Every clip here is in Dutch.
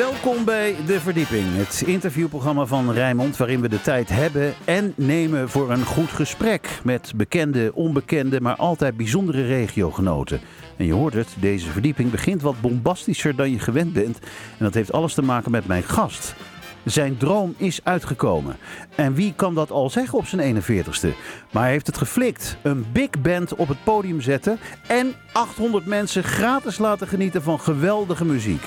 Welkom bij De Verdieping, het interviewprogramma van Rijnmond... waarin we de tijd hebben en nemen voor een goed gesprek... met bekende, onbekende, maar altijd bijzondere regiogenoten. En je hoort het, deze verdieping begint wat bombastischer dan je gewend bent. En dat heeft alles te maken met mijn gast. Zijn droom is uitgekomen. En wie kan dat al zeggen op zijn 41ste? Maar hij heeft het geflikt. Een big band op het podium zetten en 800 mensen gratis laten genieten van geweldige muziek.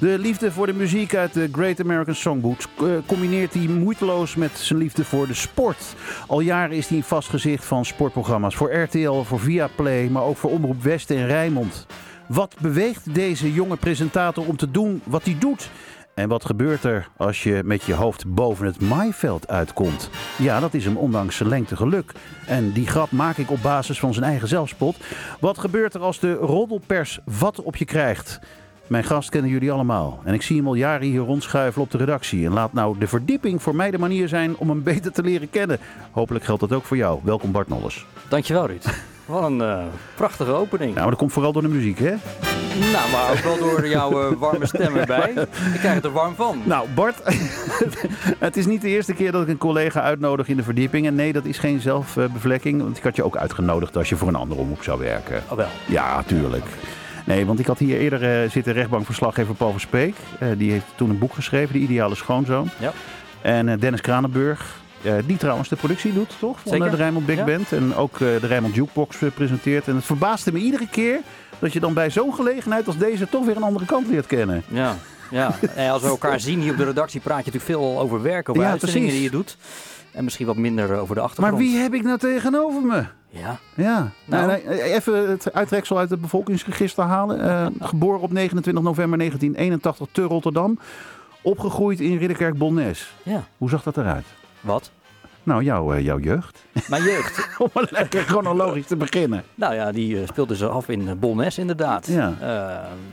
De liefde voor de muziek uit de Great American Songbook eh, combineert hij moeiteloos met zijn liefde voor de sport. Al jaren is hij een vast gezicht van sportprogramma's voor RTL, voor Viaplay, maar ook voor Omroep West en Rijnmond. Wat beweegt deze jonge presentator om te doen wat hij doet? En wat gebeurt er als je met je hoofd boven het maaiveld uitkomt? Ja, dat is hem ondanks zijn lengte geluk. En die grap maak ik op basis van zijn eigen zelfspot. Wat gebeurt er als de roddelpers wat op je krijgt? Mijn gast kennen jullie allemaal. En ik zie hem al jaren hier rondschuiven op de redactie. En laat nou de verdieping voor mij de manier zijn om hem beter te leren kennen. Hopelijk geldt dat ook voor jou. Welkom Bart Nolles. Dankjewel Ruud. Wat een uh, prachtige opening. Nou, maar dat komt vooral door de muziek, hè? Nou, maar ook wel door jouw uh, warme stem erbij. Ik krijg het er warm van. Nou, Bart, het is niet de eerste keer dat ik een collega uitnodig in de verdieping. En nee, dat is geen zelfbevlekking. Want ik had je ook uitgenodigd als je voor een andere omroep zou werken. Oh wel? Ja, tuurlijk. Nee, want ik had hier eerder uh, zitten rechtbankverslaggever Paul Verspeek. Uh, die heeft toen een boek geschreven, De Ideale Schoonzoon. Ja. En Dennis Kranenburg, die trouwens de productie doet, toch? Van Zeker. de Rijnmond Big Ja. Band. En ook de Rijnmond Jukebox presenteert. En het verbaasde me iedere keer dat je dan bij zo'n gelegenheid als deze toch weer een andere kant leert kennen. Ja. Ja, en als we elkaar zien hier op de redactie praat je natuurlijk veel over werk, over Ja, uitzendingen precies. die je doet. En misschien wat minder over de achtergrond. Maar wie heb ik nou tegenover me? Ja. Ja, Nou. nee, even het uittreksel uit het bevolkingsregister halen. Eh, geboren op 29 november 1981 te Rotterdam. Opgegroeid in Ridderkerk-Bolnes. Ja. Hoe zag dat eruit? Wat? Nou, jouw, eh, jouw jeugd. Mijn jeugd. Om maar lekker chronologisch te beginnen. nou ja, die eh, speelde ze af in eh, Bolnes inderdaad. Ja.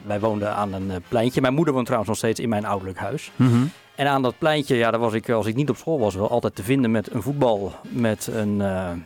Wij woonden aan een pleintje. Mijn moeder woont trouwens nog steeds in mijn ouderlijk huis. Mhm. En aan dat pleintje, ja, daar was ik, als ik niet op school was, wel altijd te vinden met een voetbal. Met een,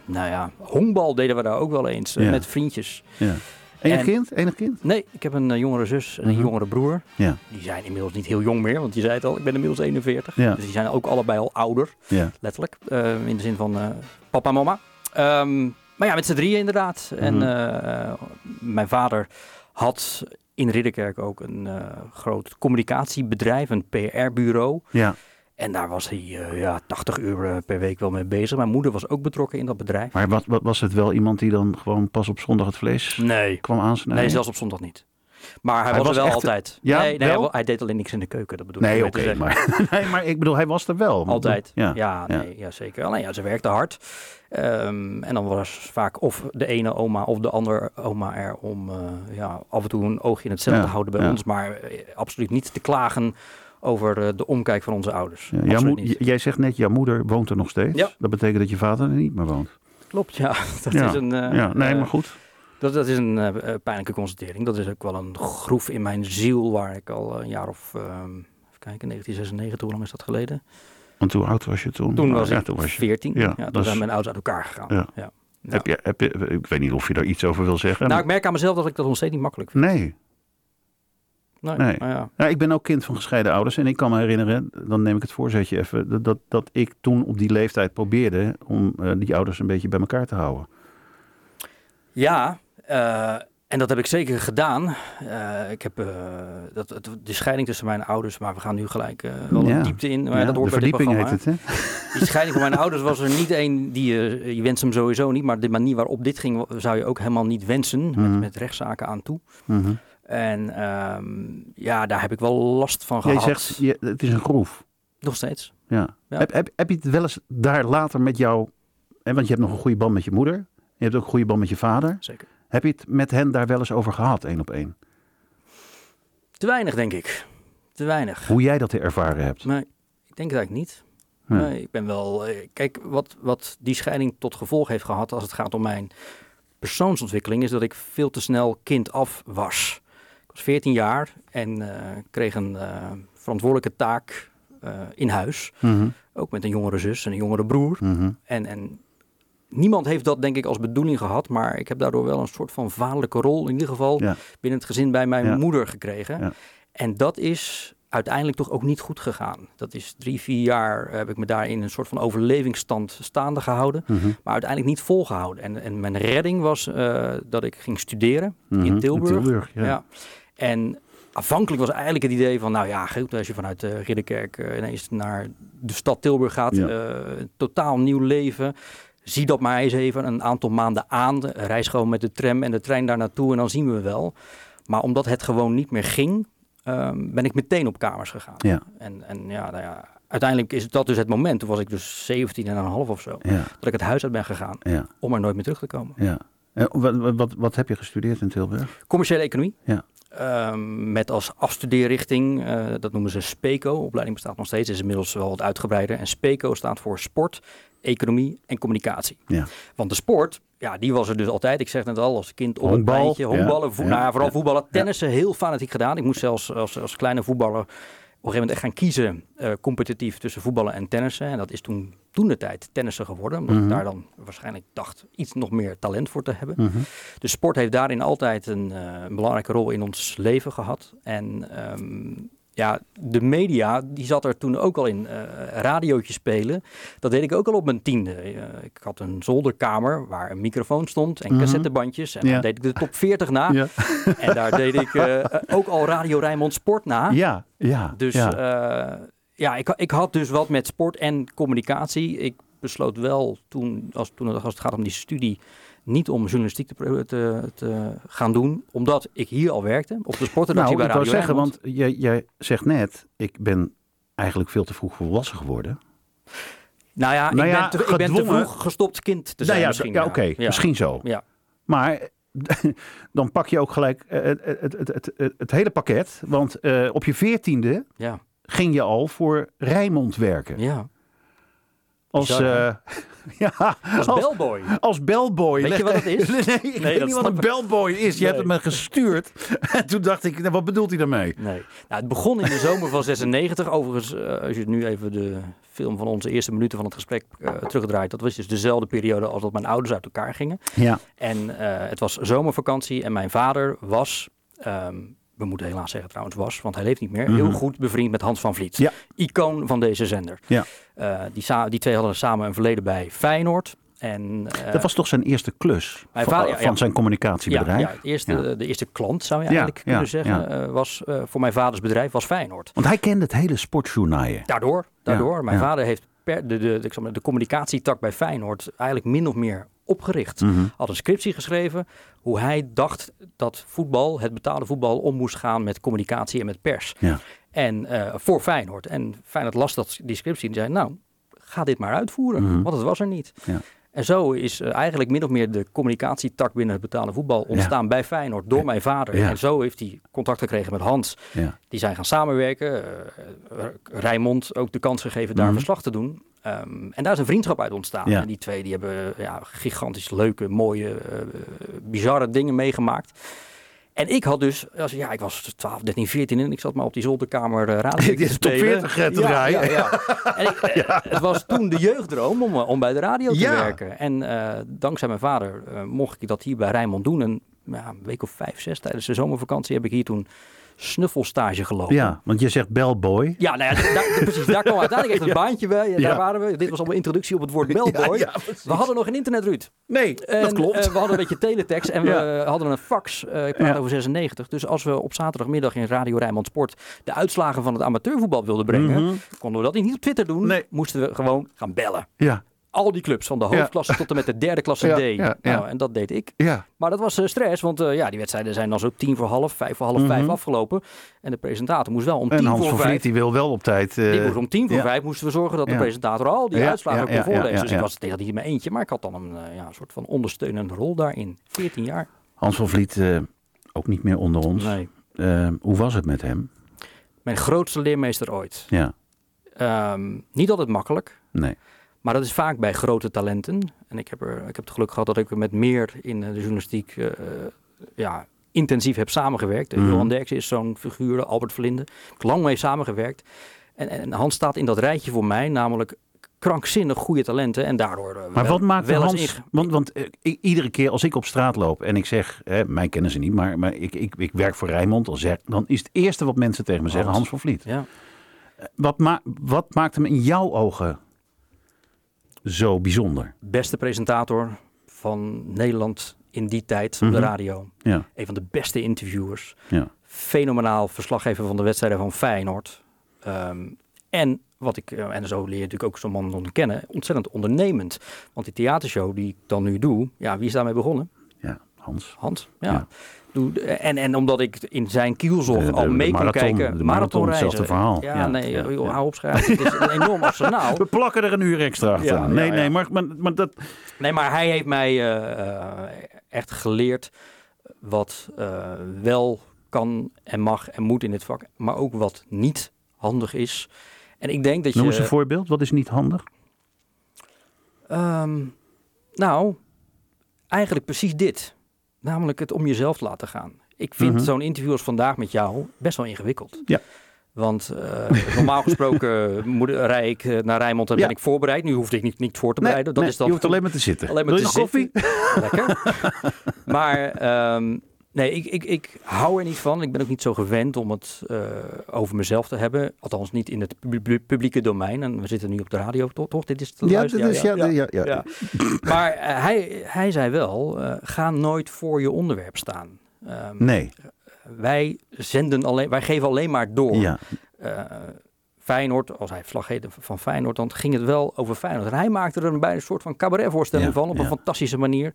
nou ja, honkbal deden we daar ook wel eens. Ja. Met vriendjes. Ja. Enig En- kind? Enig kind? Nee, ik heb een eh, jongere zus en een Mhm. jongere broer. Ja. Die zijn inmiddels niet heel jong meer, want je zei het al, ik ben inmiddels 41. Ja. Dus die zijn ook allebei al ouder, Ja. letterlijk. eh, in de zin van eh, papa en mama. Ehm, maar ja, met z'n drieën inderdaad. En Mhm. mijn vader had in Ridderkerk ook een groot communicatiebedrijf, een PR-bureau. ja. En daar was hij eh, ja, 80 uur eh, per week wel mee bezig. Mijn moeder was ook betrokken in dat bedrijf. Maar wat, wat, was het wel iemand die dan gewoon pas op zondag het vlees Nee, kwam aansnijden? nee zelfs op zondag niet. Maar hij, Hij was, er wel altijd. Ja, nee, wel? hij deed alleen niks in de keuken. Dat bedoel ik Nee, oké. maar, nee, maar ik bedoel, hij was er wel. Altijd. Ja. Ja, ja. nee, ja zeker. Alleen ja, ze werkte hard. Ehm, en dan was vaak of de ene oma of de andere oma er om eh, ja, af en toe een oogje in het Ja, te houden bij ons. Maar absoluut niet te klagen over eh, de omkijk van onze ouders. Ja, jouw Absoluut moed- niet. j- jij zegt net, jouw moeder woont er nog steeds. Ja. Dat betekent dat je vader er niet meer woont. Klopt, ja. Dat Ja, is een, eh, ja, nee, eh, maar goed. Dat, dat is een pijnlijke constatering. Dat is ook wel een groef in mijn ziel waar ik al een jaar of, ehm, even kijken, 1996, hoe lang is dat geleden? Want hoe oud was je toen? Toen Oh, was ik toen was je. 14. Ja, toen is- zijn mijn ouders uit elkaar gegaan. Ja. Heb je, heb je, ik weet niet of je daar iets over wil zeggen. Nou, ik merk aan mezelf dat ik dat nog steeds niet makkelijk vind. nee. Nee. Nee. maar ja. Ja, ik ben ook kind van gescheiden ouders. En ik kan me herinneren, dan neem ik het voorzetje even, dat, dat, dat ik toen op die leeftijd probeerde om eh, die ouders een beetje bij elkaar te houden. Ja, eh, en dat heb ik zeker gedaan. Eh, ik heb dat, het- de scheiding tussen mijn ouders, maar we gaan nu gelijk wel Ja. een diepte in. Maar Ja, dat de hoort bij dit verdieping heet programma. het, hè? Die scheiding van mijn ouders was er niet één die je, je wenst hem sowieso niet, maar de manier waarop dit ging zou je ook helemaal niet wensen, Mhm. met, met rechtszaken aan toe. Mhm. En ehm, ja, daar heb ik wel last van Jij gehad. zegt, je, het is een groef. Nog steeds. Ja. Ja. Heb, heb, heb je het wel eens daar later met jou, hè, want je hebt nog een goede band met je moeder. Je hebt ook een goede band met je vader. Zeker. Heb je het met hen daar wel eens over gehad, één op één? Te weinig, denk ik. Te weinig. Hoe jij dat ervaren hebt? Nee, ik denk het eigenlijk niet. Ja. Nee, ik ben wel. eh, Kijk, wat, wat die scheiding tot gevolg heeft gehad als het gaat om mijn persoonsontwikkeling, is dat ik veel te snel kind af was. Ik was 14 jaar en eh, kreeg een eh, verantwoordelijke taak eh, in huis. Mhm, Ook met een jongere zus en een jongere broer. mhm. En, en niemand heeft dat denk ik als bedoeling gehad, maar ik heb daardoor wel een soort van vaderlijke rol in ieder geval Ja. binnen het gezin bij mijn Ja. moeder gekregen. Ja. En dat is uiteindelijk toch ook niet goed gegaan. Dat is drie, vier jaar heb ik me daar in een soort van overlevingsstand staande gehouden. Mhm. Maar uiteindelijk niet volgehouden. En, en mijn redding was dat ik ging studeren in Tilburg. ja. Ja. En afhankelijk was eigenlijk het idee van, nou ja, goed, als je vanuit uh, Ridderkerk eh, ineens naar de stad Tilburg gaat, Ja. eh, een totaal nieuw leven. Zie dat maar eens even een aantal maanden aan. Reis gewoon met de tram en de trein daar naartoe en dan zien we wel. Maar omdat het gewoon niet meer ging, ehm, ben ik meteen op kamers gegaan. Ja. En, en ja, nou ja, uiteindelijk is dat dus het moment. Toen was ik dus 17 en een half of zo. Ja, Dat ik het huis uit ben gegaan om er nooit meer terug te komen. ja. Wat, wat, wat heb je gestudeerd in Tilburg? Commerciële economie. Ja. Ehm, met als afstudeerrichting, eh, dat noemen ze SPECO. De opleiding bestaat nog steeds, is inmiddels wel wat uitgebreider. En SPECO staat voor sport, economie en communicatie. Ja. Want de sport, ja, die was er dus altijd. Ik zeg net al, als kind op Honkbal, het pleintje. Honkballen, ja, vo- ja, nou vooral voetballen. Tennissen, heel fanatiek gedaan. Ik moest zelfs als, als kleine voetballer een gegeven moment echt gaan kiezen eh, competitief tussen voetballen en tennissen. En dat is toen, toen de tijd tennissen geworden. Omdat Mhm. ik daar dan waarschijnlijk dacht iets nog meer talent voor te hebben. Mhm. De sport heeft daarin altijd een, eh, een belangrijke rol in ons leven gehad. En ehm, ja, de media, die zat er toen ook al in. eh radiootjes spelen, dat deed ik ook al op mijn tiende. Eh, ik had een zolderkamer waar een microfoon stond en Mhm. cassettebandjes. En Ja. dan deed ik de top 40 na. Ja. En daar deed ik eh, ook al Radio Rijnmond Sport na. ja, ja. Dus ja. ja, ik, ik had dus wat met sport en communicatie. Ik besloot wel toen, als, toen als het gaat om die studie, niet om journalistiek te, te, te gaan doen. Omdat ik hier al werkte, op de sportredactie nou, bij ik wou Radio zeggen, want jij, jij zegt net, ik ben eigenlijk veel te vroeg volwassen geworden. Nou ja, Nou ik, ja, ben te, ik ben te vroeg gestopt kind te Nou zijn ja, misschien. ja, oké, misschien zo. Ja. Maar dan pak je ook gelijk eh, het, het, het, het, het, het hele pakket. Want eh, op je veertiende Ja, ging je al voor Rijnmond werken. ja. Als, Bizar, eh, ja, Als als, bellboy. als bellboy. Weet je wat het is? nee, ik weet dat niet wat een bellboy is. Je Nee. hebt het me gestuurd. En toen dacht ik, nou, wat bedoelt hij daarmee? Nee. Nou, het begon in de zomer van 96. Overigens, eh, als je nu even de film van onze eerste minuten van het gesprek eh, terugdraait. Dat was dus dezelfde periode als dat mijn ouders uit elkaar gingen. Ja, En het was zomervakantie en mijn vader was, ehm, we moeten helaas zeggen trouwens was, want hij leeft niet meer, Mhm. heel goed bevriend met Hans van Vliet. Ja. Icoon van deze zender. Ja. Eh, die, die twee hadden samen een verleden bij Feyenoord. En, eh, dat was toch zijn eerste klus van, vader- ja, van zijn communicatiebedrijf? Ja, ja, het eerste, Ja. de eerste klant zou je eigenlijk kunnen zeggen, eh, was voor mijn vaders bedrijf was Feyenoord. Want hij kende het hele sportjournaaien. Daardoor, daardoor. Mijn vader heeft per de, de communicatietak bij Feyenoord eigenlijk min of meer opgericht. Mhm. Had een scriptie geschreven hoe hij dacht dat voetbal, het betaalde voetbal, om moest gaan met communicatie en met pers. En eh, voor Feyenoord. En Feyenoord las dat, die scriptie en zei, nou, ga dit maar uitvoeren, Mhm. want het was er niet. Ja. En zo is eh, eigenlijk min of meer de communicatietak binnen het betaalde voetbal ontstaan bij Feyenoord door mijn vader. Ja. En zo heeft hij contact gekregen met Hans. Die zijn gaan samenwerken. Uh, Rijmond ook de kans gegeven daar Mhm. verslag te doen. Ehm, en daar is een vriendschap uit ontstaan. En die twee die hebben ja, gigantisch leuke, mooie, eh, bizarre dingen meegemaakt. En ik had dus, als, ja, ik was 12, 13, 14 en ik zat maar op die zolderkamer uh, radio te top spelen. 40 te ja. Ja, ja. En ik, eh, Het was toen de jeugddroom om, eh, om bij de radio te werken. En eh, dankzij mijn vader eh, mocht ik dat hier bij Rijnmond doen. En ja, een week of vijf, zes tijdens de zomervakantie heb ik hier toen snuffelstage gelopen. Ja, want je zegt bellboy. Ja, nou ja, daar, precies. Daar kwam uiteindelijk echt een baantje bij. Ja. Daar waren we. Dit was allemaal introductie op het woord bellboy. We hadden nog geen internet, Ruud. Nee, En, dat klopt. eh, we hadden een beetje teletext en we hadden een fax. eh, ik praat over 96. Dus als we op zaterdagmiddag in Radio Rijnmond Sport de uitslagen van het amateurvoetbal wilden brengen, Mhm. konden we dat niet op Twitter doen. Nee. Moesten we gewoon gaan bellen. Ja, Al die clubs, van de hoofdklasse tot en met de derde klasse Ja, D. ja. Nou, en dat deed ik. ja. Maar dat was eh, stress, want eh, ja, die wedstrijden zijn dan zo tien voor half, vijf voor half vijf Mhm. afgelopen. En de presentator moest wel om En tien Hans voor van vijf Vliet die wil wel op tijd. eh, die moest om tien voor vijf moesten we zorgen dat de presentator al die uitslagen kon voorlezen. Dus ik was tegen niet mijn eentje, maar ik had dan een eh, ja, een soort van ondersteunende rol daarin. 14 jaar. Hans van Vliet, eh, ook niet meer onder ons. Nee. Eh, hoe was het met hem? Mijn grootste leermeester ooit. Ja, Ehm, niet altijd makkelijk, nee. Maar dat is vaak bij grote talenten. En ik heb, er, ik heb het geluk gehad dat ik met meer in eh, de journalistiek eh, ja, intensief heb samengewerkt. Mhm. Johan Derksen is zo'n figuur, Albert Verlinde. Ik heb lang mee samengewerkt. En, en Hans staat in dat rijtje voor mij, namelijk krankzinnig goede talenten en daardoor uh, Maar wel, wat maakt wel Hans... Want, want eh, iedere keer als ik op straat loop en ik zeg... Hè, mij kennen ze niet, maar, maar ik, ik, ik werk voor Rijnmond. Dan, zeg, dan is het eerste wat mensen tegen me zeggen Hans. Hans van Vliet. Ja. Wat, ma wat maakt hem in jouw ogen zo bijzonder? beste presentator van Nederland in die tijd op de Mhm. radio. Ja, Een van de beste interviewers. ja. Fenomenaal verslaggever van de wedstrijden van Feyenoord. Ehm, en wat ik, eh, en zo leer je natuurlijk ook zo'n man kennen, ontzettend ondernemend. Want die theatershow die ik dan nu doe, ja, wie is daarmee begonnen? ja Hans. Hans. Ja. En, en omdat ik in zijn kielzog De- al de mee kon kijken. de marathon, hetzelfde verhaal. Ja, Ja, nee, ja, joh, ja. hou op schrijven. Het is een enorm arsenaal. We plakken er een uur extra aan. Nee, nee, maar, maar, maar dat... Nee, maar hij heeft mij eh, eh, echt geleerd wat eh, wel kan en mag en moet in dit vak, maar ook wat niet handig is. En ik denk dat Noem je. eens een voorbeeld. Wat is niet handig? Ehm, nou, eigenlijk precies dit. Namelijk het om jezelf te laten gaan. Ik vind Mhm. zo'n interview als vandaag met jou best wel ingewikkeld. Ja. Want eh, normaal gesproken moet, rij ik eh, naar Rijnmond en Ja. ben ik voorbereid. Nu hoefde ik niet, niet voor te Nee, bereiden. dat nee, is dan je hoeft alleen maar te zitten. Alleen maar Wil je te nog koffie? Lekker. maar ehm, nee, ik, ik, ik hou er niet van. Ik ben ook niet zo gewend om het eh, over mezelf te hebben. Althans niet in het pub- publieke domein. En we zitten nu op de radio, toch? toch? Dit is te Ja, dit is, ja, ja, ja, ja. ja. Maar eh, hij, hij zei wel, eh, ga nooit voor je onderwerp staan. Ehm, Nee, Wij zenden alleen, wij geven alleen maar door. ja. Feyenoord, als hij verslaggever van Feyenoord, dan ging het wel over Feyenoord. En hij maakte er een, bijna een soort van cabaretvoorstelling Ja, van op een fantastische manier.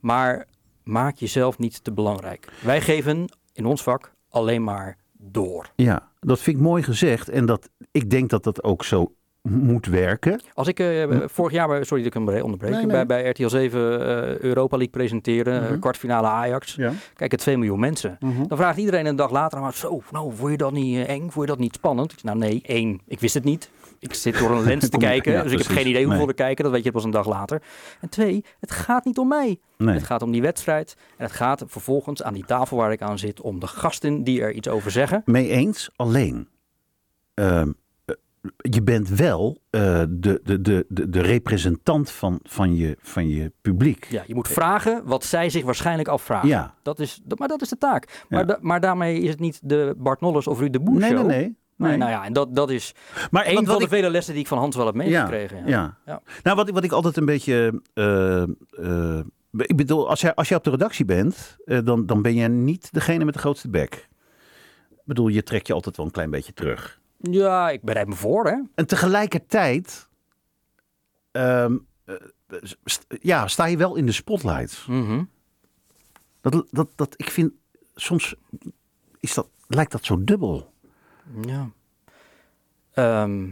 Maar maak jezelf niet te belangrijk. Wij geven in ons vak alleen maar door. Ja, dat vind ik mooi gezegd. En dat, ik denk dat dat ook zo moet werken. Als ik eh, vorig jaar, bij, sorry dat ik hem onderbreek, Nee, nee. Bij, bij RTL 7 eh, Europa League presenteren, Mhm. kwartfinale Ajax, Ja. kijken 2 miljoen mensen. Dan vraagt iedereen een dag later, maar zo, nou, vond je dat niet eh, eng? Vond je dat niet spannend? Ik zeg, nou nee, één, ik wist het niet. Ik zit door een lens te kijken, ja, dus ik heb geen idee hoeveel Nee. er kijken. Dat weet je pas een dag later. En twee, het gaat niet om mij. Nee. Het gaat om die wedstrijd. En het gaat vervolgens aan die tafel waar ik aan zit om de gasten die er iets over zeggen. Mee eens, alleen. ehm, eh, je bent wel eh, de, de, de, de, de representant van, van, je, van je publiek. Ja, je moet vragen wat zij zich waarschijnlijk afvragen. Ja. Dat is, dat, maar dat is de taak. Maar, Ja. da- maar daarmee is het niet de Bart Nolles of Ruud de Boer Nee, show. nee, nee. Nee, nou ja, en dat, dat is maar een wat- van wat de ik- vele lessen die ik van Hans wel heb meegekregen. Ja. Ja. Ja. Nou, wat, ik- wat ik altijd een beetje. eh, eh, ik bedoel, als jij, als jij op de redactie bent, eh, dan, dan ben jij niet degene met de grootste bek. Ik bedoel, je trekt je altijd wel een klein beetje terug. Ja, ik bereid me voor, hè. En tegelijkertijd. ehm, eh, st- ja, sta je wel in de spotlight. Mhm. Dat, dat, dat, ik vind soms is dat, lijkt dat zo dubbel. Ja. Ehm,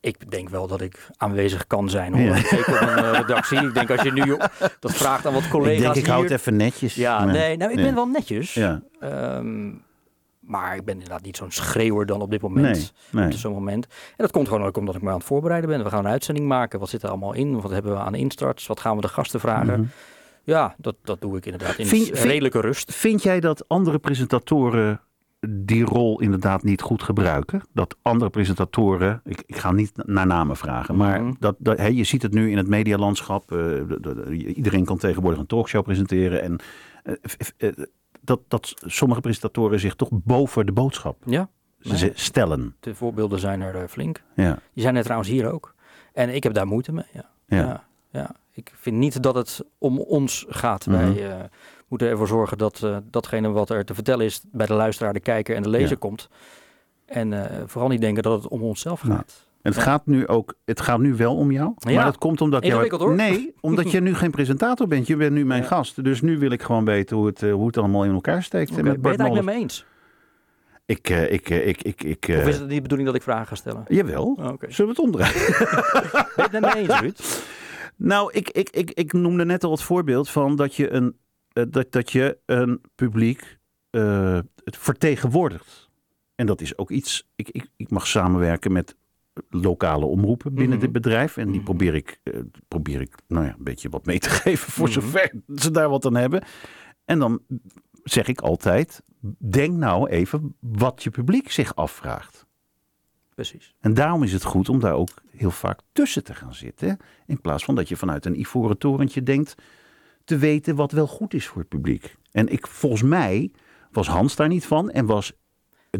ik denk wel dat ik aanwezig kan zijn, hoor. Ja. Zeker op een eh, redactie. Ik denk als je nu dat vraagt aan wat collega's ik denk, ik hier... hou het even netjes. Ja, Maar- nee, nou, ik ja. ben wel netjes. Ja, Ehm, maar ik ben inderdaad niet zo'n schreeuwer dan op dit moment. nee, nee. Op zo'n moment. En dat komt gewoon ook omdat ik me aan het voorbereiden ben. We gaan een uitzending maken. Wat zit er allemaal in? Wat hebben we aan instarts? Wat gaan we de gasten vragen? Mhm. Ja, dat, dat doe ik inderdaad in Vind- vind- redelijke rust. Vind jij dat andere presentatoren die rol inderdaad niet goed gebruiken? Dat andere presentatoren, ik, ik ga niet naar namen vragen, maar Mhm. dat, dat, hè, je ziet het nu in het medialandschap. de- iedereen kan tegenwoordig een talkshow presenteren. En eh, eh, dat, dat sommige presentatoren zich toch boven de boodschap Ja, Nee. stellen. de voorbeelden zijn er flink. Ja, Die zijn er trouwens hier ook. En ik heb daar moeite mee. Ja. ja. Ja, ja. Ik vind niet dat het om ons gaat. Mhm. Eh, moeten ervoor zorgen dat eh, datgene wat er te vertellen is bij de luisteraar, de kijker en de lezer Ja. komt. En eh, vooral niet denken dat het om onszelf Nee. gaat. Het Ja. gaat nu ook, het gaat nu wel om jou. Ja. Maar dat komt omdat jij. Nee, omdat je nu geen presentator bent. Je bent nu mijn Ja. gast. Dus nu wil ik gewoon weten hoe het, eh, hoe het allemaal in elkaar steekt. Oké, eh, ben met je het met me eens? Ik, ik, ik, ik, ik. Of is het niet de bedoeling dat ik vragen ga stellen? Jawel. Oh, Oké. Zullen we het omdraaien? Ben je het met me eens, Ruud? nou, ik, ik, ik, ik noemde net al het voorbeeld van dat je een, dat, dat je een publiek eh, het vertegenwoordigt. En dat is ook iets. Ik, ik, ik mag samenwerken met lokale omroepen binnen Mhm. dit bedrijf. En die Mhm. probeer ik, eh, probeer ik nou ja, een beetje wat mee te geven voor Mhm. zover ze daar wat aan hebben. En dan zeg ik altijd: denk nou even wat je publiek zich afvraagt. precies. En daarom is het goed om daar ook heel vaak tussen te gaan zitten. In plaats van dat je vanuit een ivoren torentje denkt te weten wat wel goed is voor het publiek. En ik, volgens mij was Hans daar niet van en was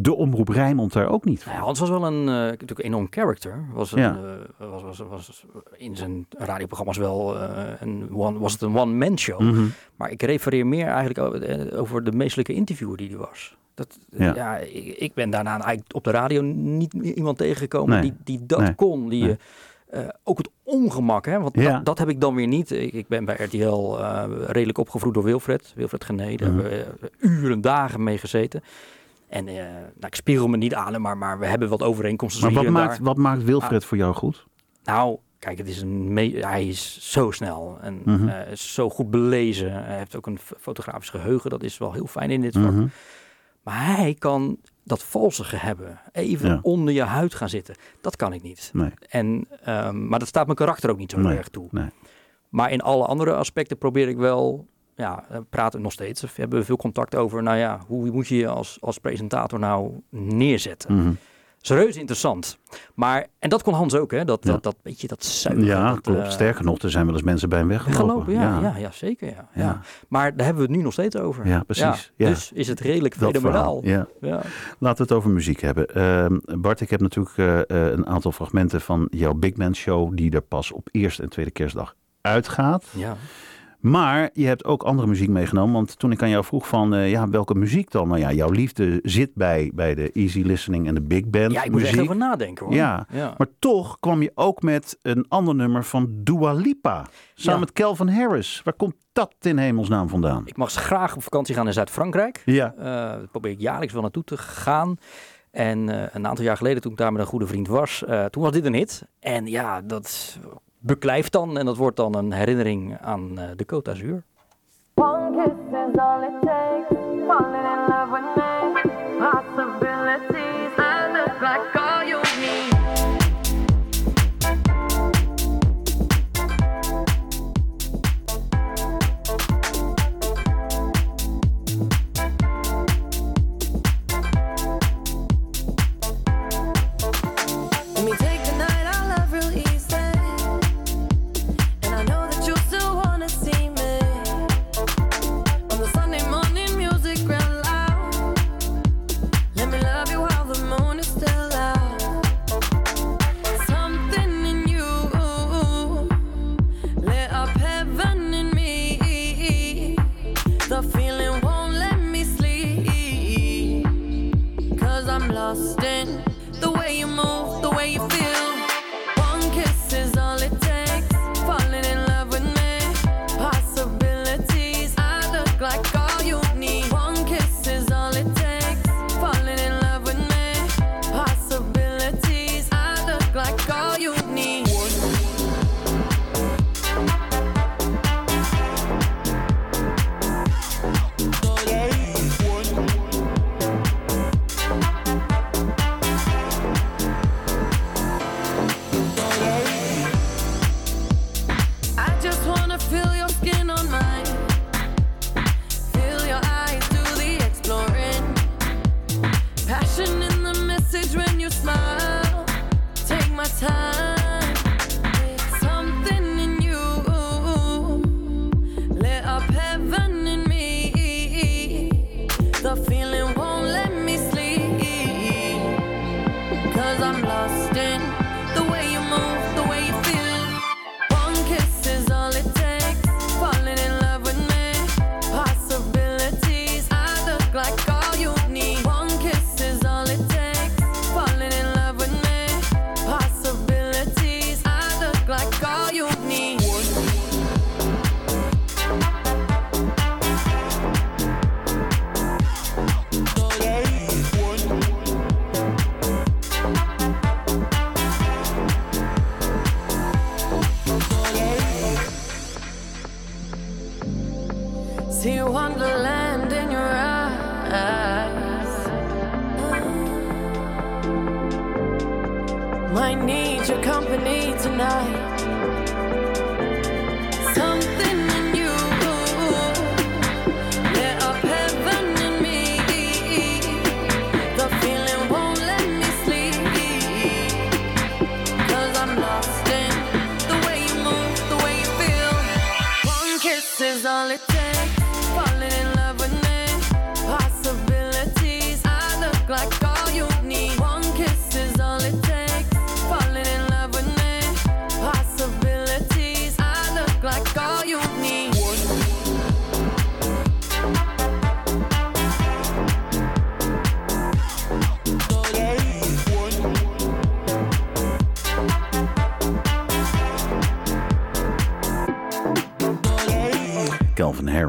de omroep Rijnmond daar ook niet van. Ja, Hans was wel een uh, natuurlijk een enorm character. Was, een, Ja. eh, was, was, was in zijn radioprogramma's wel eh, een one, was het een one-man show. Mhm. Maar ik refereer meer eigenlijk over, over de meestelijke interviewer die hij was. Dat, Ja. ja. ik, ik ben daarna eigenlijk op de radio niet iemand tegengekomen Nee. die, die dat Nee. kon. Die, Nee. Eh, ook het ongemak, hè, want Ja. dat, dat heb ik dan weer niet. Ik, ik ben bij RTL eh, redelijk opgevoed door Wilfred. Wilfred Gené, daar Mhm. hebben we uren, dagen mee gezeten. En eh, nou, ik spiegel me niet aan, maar, maar we hebben wat overeenkomsten. Maar wat maakt, daar. wat maakt Wilfred voor jou goed? Nou, kijk, het is een me- hij is zo snel en eh, zo goed belezen. Hij heeft ook een fotografisch geheugen. Dat is wel heel fijn in dit vak. Mhm. Maar hij kan dat valsige hebben. Even Ja. onder je huid gaan zitten. Dat kan ik niet. Nee, En, ehm, maar dat staat mijn karakter ook niet zo Nee, erg toe. nee. Maar in alle andere aspecten probeer ik wel... Ja, eh, praten nog steeds. We hebben veel contact over, nou ja, hoe moet je je als, als presentator nou neerzetten? Dat is reuze interessant. Maar, en dat kon Hans ook, hè? Dat, dat, dat beetje dat zuigen. Ja, dat, klopt. eh, Sterker nog, er zijn wel eens mensen bij hem weggelopen. Gelopen, ja, ja. Ja, zeker. Ja, ja. Maar daar hebben we het nu nog steeds over. Ja, precies. Dus is het redelijk fenomenaal. Ja. Ja. Laten we het over muziek hebben. Ehm, Bart, ik heb natuurlijk eh, eh, een aantal fragmenten van jouw Big Man Show... die er pas op eerste en tweede kerstdag uitgaat. Ja. Maar je hebt ook andere muziek meegenomen. Want toen ik aan jou vroeg van, eh, ja, welke muziek dan? Nou ja, jouw liefde zit bij, bij de easy listening en de big band ja, ik moet echt over nadenken hoor. Ja, ja. Maar toch kwam je ook met een ander nummer van Dua Lipa. Samen Ja. met Calvin Harris. Waar komt dat in hemelsnaam vandaan? Ik mag graag op vakantie gaan in Zuid-Frankrijk. Ja. Eh, daar probeer ik jaarlijks wel naartoe te gaan. En eh, een aantal jaar geleden, toen ik daar met een goede vriend was, toen was dit een hit. En ja, dat beklijft dan en dat wordt dan een herinnering aan eh, de Côte d'Azur.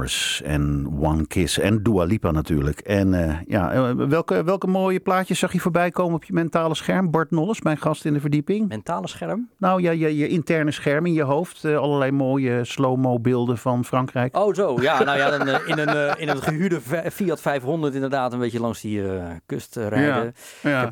Harris en One Kiss en Dua Lipa natuurlijk. En eh, ja, eh, welke, welke mooie plaatjes zag je voorbij komen op je mentale scherm? Bart Nolles, mijn gast in de verdieping. Mentale scherm. Nou ja, je, je interne scherm in je hoofd. eh, allerlei mooie slow-mo beelden van Frankrijk. Oh, zo. Ja, nou ja, dan, in, een, in een gehuurde Fiat 500 inderdaad een beetje langs die kust rijden. Ja. Ik heb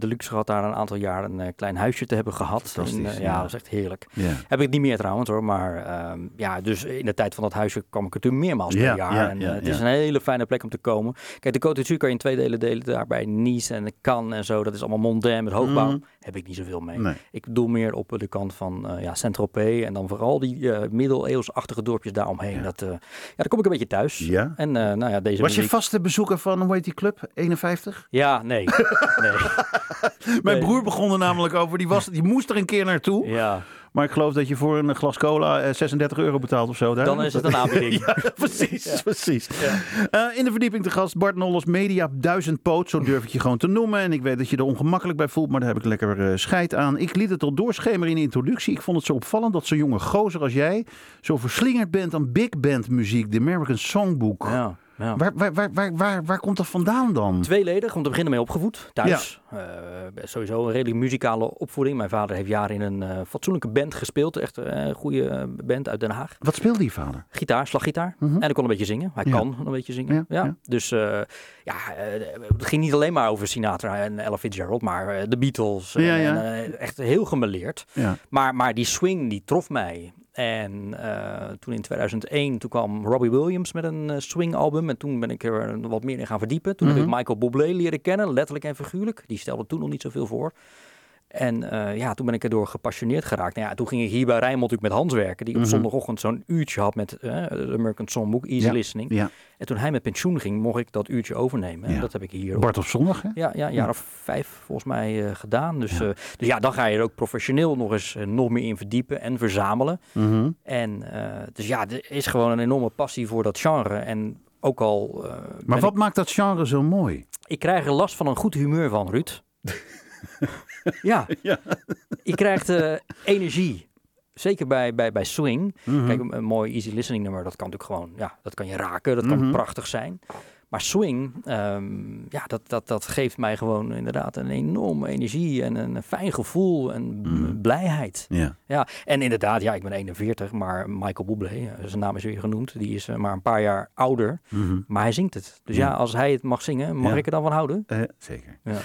de luxe gehad daar een aantal jaar een klein huisje te hebben gehad. En, ja. ja, dat was echt heerlijk. Heb ik niet meer trouwens hoor, maar ehm, ja, dus in de tijd van dat huisje kwam ik er toen meermaals Ja, per jaar. ja, en ja, eh, het ja. is een hele fijne plek om te komen. Kijk, de Côte d'Azur kan je in twee delen delen, daar bij Nice en Cannes en zo. Dat is allemaal mondain met hoogbouw. Mhm. Heb ik niet zoveel mee. Nee. Ik doe meer op de kant van eh ja, Saint-Tropez en dan vooral die eh middeleeuwsachtige dorpjes daaromheen. Ja. Dat, eh, ja, daar kom ik een beetje thuis. Ja? En nou ja, deze Was je vaste bezoeker van, hoe heet die club? 51? Ja, nee. nee. Mijn Nee. broer begon er namelijk over. Die, was, die moest er een keer naartoe. Ja, Maar ik geloof dat je voor een glas cola eh, 36 euro betaalt of zo. Daar. dan is het een aanbieding. Ja, precies, precies. Eh, in de verdieping te gast Bart Nolles, Media Duizendpoot. Zo durf ik je gewoon te noemen. En ik weet dat je er ongemakkelijk bij voelt, maar daar heb ik lekker eh, scheid aan. Ik liet het al doorschemeren in de introductie. Ik vond het zo opvallend dat zo'n jonge gozer als jij zo verslingerd bent aan big band muziek. De American Songbook. Ja, ja. Waar, waar, waar, waar, waar, komt dat vandaan dan? Tweeledig, om te beginnen mee opgevoed, thuis. Eh, sowieso een redelijk muzikale opvoeding. Mijn vader heeft jaren in een eh, fatsoenlijke band gespeeld. Echt een goede eh, band uit Den Haag. Wat speelde je vader? Gitaar, slaggitaar. Mhm. En ik kon een beetje zingen. Hij Ja. kan een beetje zingen. Ja. Dus ja, het ging niet alleen maar over Sinatra en Ella Fitzgerald, maar de Beatles. Ja, en, echt heel gemeleerd. Ja. Maar, maar die swing die trof mij. En eh, toen in 2001 toen kwam Robbie Williams met een eh, swing album. En toen ben ik er wat meer in gaan verdiepen. Toen heb Mhm. ik Michael Bublé leren kennen, letterlijk en figuurlijk. Die stelde toen nog niet zoveel voor. En eh, ja, toen ben ik erdoor gepassioneerd geraakt. Nou ja, toen ging ik hier bij Rijnmond natuurlijk met Hans werken. Die op Mhm. zondagochtend zo'n uurtje had met eh, de American Songbook, Easy Ja. Listening. ja. En toen hij met pensioen ging, mocht ik dat uurtje overnemen. Ja. En dat heb ik hier Bart op zondag, hè? ja, ja, een jaar of vijf volgens mij eh, gedaan. Dus Ja. dus ja, dan ga je er ook professioneel nog eens nog meer in verdiepen en verzamelen. Mhm. En dus ja, er is gewoon een enorme passie voor dat genre. En ook al. Maar wat ik, maakt dat genre zo mooi? ik krijg er last van een goed humeur van, Ruud. ja. Ja. je krijgt eh, energie. Zeker bij, bij, bij swing. Mhm. Kijk, een, een mooi easy listening nummer, dat kan natuurlijk gewoon, ja, dat kan je raken, dat kan Mhm. prachtig zijn. Maar swing, ehm, ja, dat, dat, dat geeft mij gewoon inderdaad een enorme energie en een fijn gevoel en Mhm. blijheid. Ja. Ja, en inderdaad, ja, ik ben 41, maar Michael Bublé, eh, zijn naam is weer genoemd, die is eh, maar een paar jaar ouder, Mhm. maar hij zingt het. Dus Ja. ja, als hij het mag zingen, mag Ja. ik er dan van houden? Eh, zeker. Ja.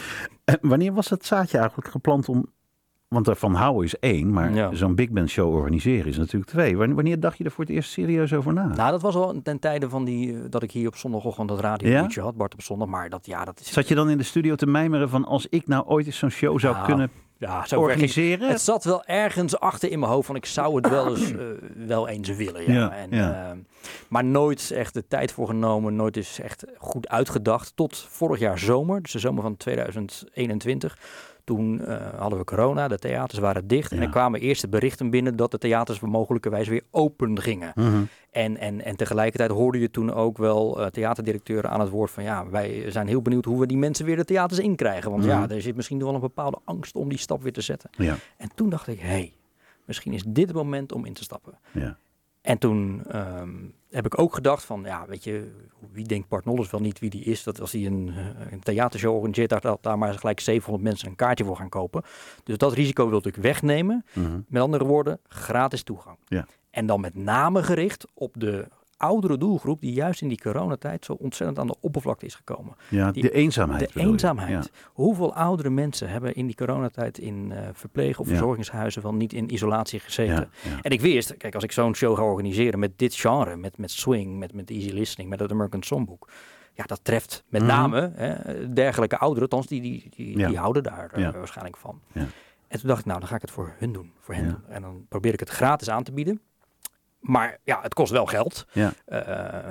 Wanneer was het zaadje eigenlijk geplant om... Want ervan houden is één, maar Ja. zo'n big band show organiseren is natuurlijk twee. Wanneer, dacht je er voor het eerst serieus over na? Nou, dat was al ten tijde van die, eh, dat ik hier op zondagochtend dat radio had, Bart op zondag, maar dat, ja, dat is... Zat je dan in de studio te mijmeren van als ik nou ooit eens zo'n show zou Nou, kunnen ja, zo organiseren? Het zat wel ergens achter in mijn hoofd van ik zou het wel eens, eh, wel eens willen. Ja. Ja, en, ja. eh, maar nooit echt de tijd voor genomen, nooit eens echt goed uitgedacht. Tot vorig jaar zomer, dus de zomer van 2021. Toen eh, hadden we corona, de theaters waren dicht. En er kwamen eerste berichten binnen dat de theaters mogelijkerwijs weer open gingen. Mhm. En, en, en tegelijkertijd hoorde je toen ook wel eh, theaterdirecteuren aan het woord van ja, wij zijn heel benieuwd hoe we die mensen weer de theaters inkrijgen. Want Mhm. ja, er zit misschien wel een bepaalde angst om die stap weer te zetten. Ja, En toen dacht ik, hé, hey, misschien is dit het moment om in te stappen. ja. En toen ehm, heb ik ook gedacht van, ja, weet je, wie denkt Bart Nolles wel niet wie die is? Dat als hij een, eh, een theatershow organiseert, dat, dat daar maar gelijk 700 mensen een kaartje voor gaan kopen. Dus dat risico wilde ik wegnemen. Mhm. Met andere woorden, gratis toegang. Ja. En dan met name gericht op de oudere doelgroep die juist in die coronatijd zo ontzettend aan de oppervlakte is gekomen. ja Die- de eenzaamheid. De eenzaamheid. Ja. Hoeveel oudere mensen hebben in die coronatijd in eh verpleeg- of Ja. verzorgingshuizen wel niet in isolatie gezeten? Ja. En ik wist, kijk, als ik zo'n show ga organiseren met dit genre, met, met swing, met, met easy listening, met het American Songbook. Ja, dat treft met Mhm. name hè, dergelijke ouderen, althans die, die, die, Ja. die houden daar eh, Ja. waarschijnlijk van. Ja. En toen dacht ik, nou, dan ga ik het voor hun doen. Voor hen. En dan probeer ik het gratis aan te bieden. Maar ja, het kost wel geld. Ja. Eh,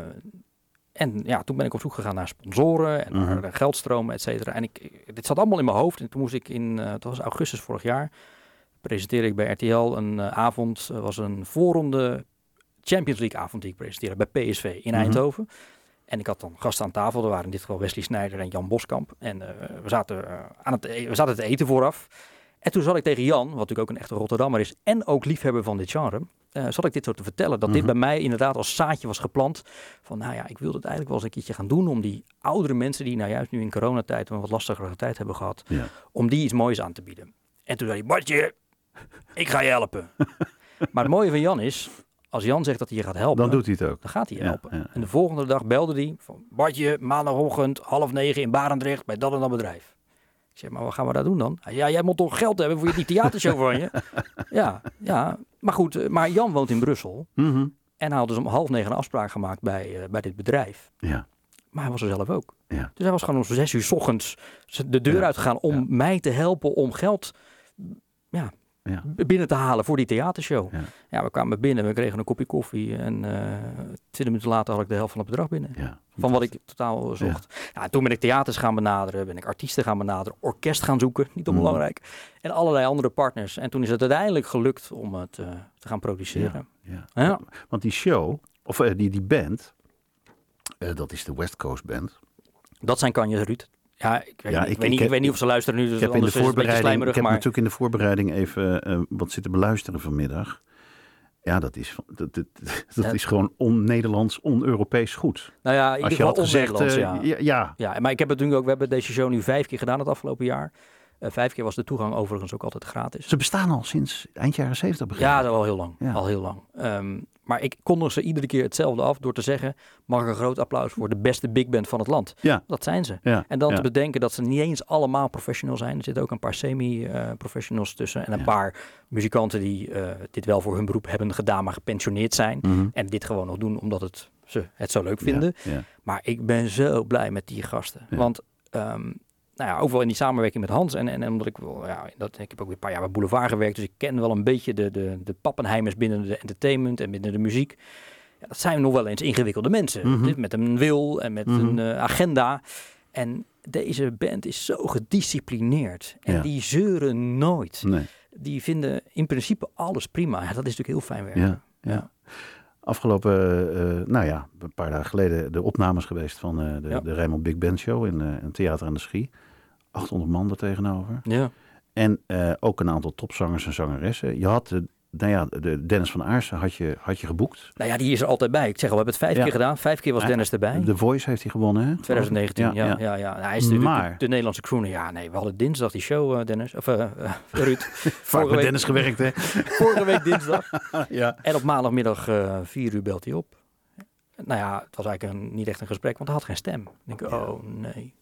en ja, toen ben ik op zoek gegaan naar sponsoren en Mhm. naar geldstromen, et cetera. En ik, dit zat allemaal in mijn hoofd. En toen moest ik in, eh het was augustus vorig jaar, presenteerde ik bij RTL een eh, avond, was een voorronde Champions League avond die ik presenteerde bij PSV in Mhm. Eindhoven. En ik had dan gasten aan tafel, er waren in dit geval Wesley Sneijder en Jan Boskamp. En we, zaten, aan het, e- we zaten te eten vooraf. En toen zat ik tegen Jan, wat natuurlijk ook een echte Rotterdammer is en ook liefhebber van dit genre, eh, zat ik dit zo te vertellen. Dat dit Mhm. bij mij inderdaad als zaadje was geplant. Van nou ja, ik wilde het eigenlijk wel eens een keertje gaan doen om die oudere mensen die nou juist nu in coronatijd een wat lastigere tijd hebben gehad, Ja. om die iets moois aan te bieden. En toen zei hij, Bartje, ik ga je helpen. maar het mooie van Jan is, als Jan zegt dat hij je gaat helpen, Dan doet hij het ook. dan gaat hij je Ja, helpen. ja. En de volgende dag belde hij van Bartje, maandagochtend half negen in Barendrecht bij dat en dat bedrijf. Ik zeg, maar wat gaan we daar doen dan? Ja, jij moet toch geld hebben voor die theatershow van je? Ja, ja. Maar goed, eh, maar Jan woont in Brussel. Mhm. En hij had dus om half negen een afspraak gemaakt bij, eh, bij dit bedrijf. Ja. Maar hij was er zelf ook. Ja. Dus hij was gewoon om zes uur 's ochtends de deur Ja, uitgegaan om ja. mij te helpen om geld ja, Ja. binnen te halen voor die theatershow. Ja. Ja. we kwamen binnen, we kregen een kopje koffie en eh 20 minuten later had ik de helft van het bedrag binnen. Ja. Van wat ik totaal zocht. Ja. toen ben ik theaters gaan benaderen, ben ik artiesten gaan benaderen, orkest gaan zoeken, niet Mhm. onbelangrijk. En allerlei andere partners. En toen is het uiteindelijk gelukt om het eh, te gaan produceren. Ja. Ja. Want die show, of eh, die, die band, dat is de West Coast Band. Dat zijn kanjes, Ruud. Ja, ik weet, Ja, niet, ik, ik- weet niet, ik ik weet heb- niet of ze luisteren nu, dus ik heb in de voorbereiding, ik heb Maar natuurlijk in de voorbereiding even eh, wat zitten beluisteren vanmiddag. Ja, dat is, dat, dat, dat Ja. is gewoon on-Nederlands, on-Europees goed. nou ja, in Als je had gezegd, eh, ja. ja, maar ik heb het natuurlijk ook, we hebben deze show nu vijf keer gedaan het afgelopen jaar. Eh, vijf keer was de toegang overigens ook altijd gratis. ze bestaan al sinds eind jaren 70 begrepen. Ja, dat al heel lang. Ja. Al heel lang. Ehm, maar ik kondig ze iedere keer hetzelfde af door te zeggen: mag een groot applaus voor de beste big band van het land? Ja. Dat zijn ze. ja, En dan ja. te bedenken dat ze niet eens allemaal professional zijn. Er zitten ook een paar semi-professionals tussen. En een paar muzikanten die eh, dit wel voor hun beroep hebben gedaan, maar gepensioneerd zijn. Mhm. En dit gewoon nog doen omdat het, ze het zo leuk vinden. Maar ik ben zo blij met die gasten. Want ehm, nou ja, ook wel in die samenwerking met Hans. En, en, en omdat ik wel, ja, dat, ik heb ook weer een paar jaar bij Boulevard gewerkt. Dus ik ken wel een beetje de, de, de pappenheimers binnen de entertainment en binnen de muziek. Ja, dat zijn nog wel eens ingewikkelde mensen. Mhm. Met een wil en met Mhm. een eh, agenda. En deze band is zo gedisciplineerd. En Ja. die zeuren nooit. Nee. Die vinden in principe alles prima. Ja, dat is natuurlijk heel fijn werken. Ja, ja. Afgelopen, eh, nou ja, een paar dagen geleden de opnames geweest van eh, de, Ja. de Big Band Show in een theater aan de Schie. 800 man er tegenover. ja. En eh, ook een aantal topzangers en zangeressen. Je had, de, nou ja, de Dennis van Aarsen had je, had je geboekt. Nou ja, die is er altijd bij. Ik zeg al, we hebben het vijf Ja. keer gedaan. Vijf keer was Dennis erbij. The Voice heeft hij gewonnen, hè? 2019, ja. ja, ja, Nou, hij is natuurlijk Maar- de, de Nederlandse crooner. Ja, nee, we hadden dinsdag die show, eh, Dennis. Of eh, Ruud. Vaak Vorige met week- Dennis gewerkt, hè? Vorige week dinsdag. ja. En op maandagmiddag eh vier uur belt hij op. Nou ja, het was eigenlijk een, niet echt een gesprek, want hij had geen stem. Ik denk, oh nee.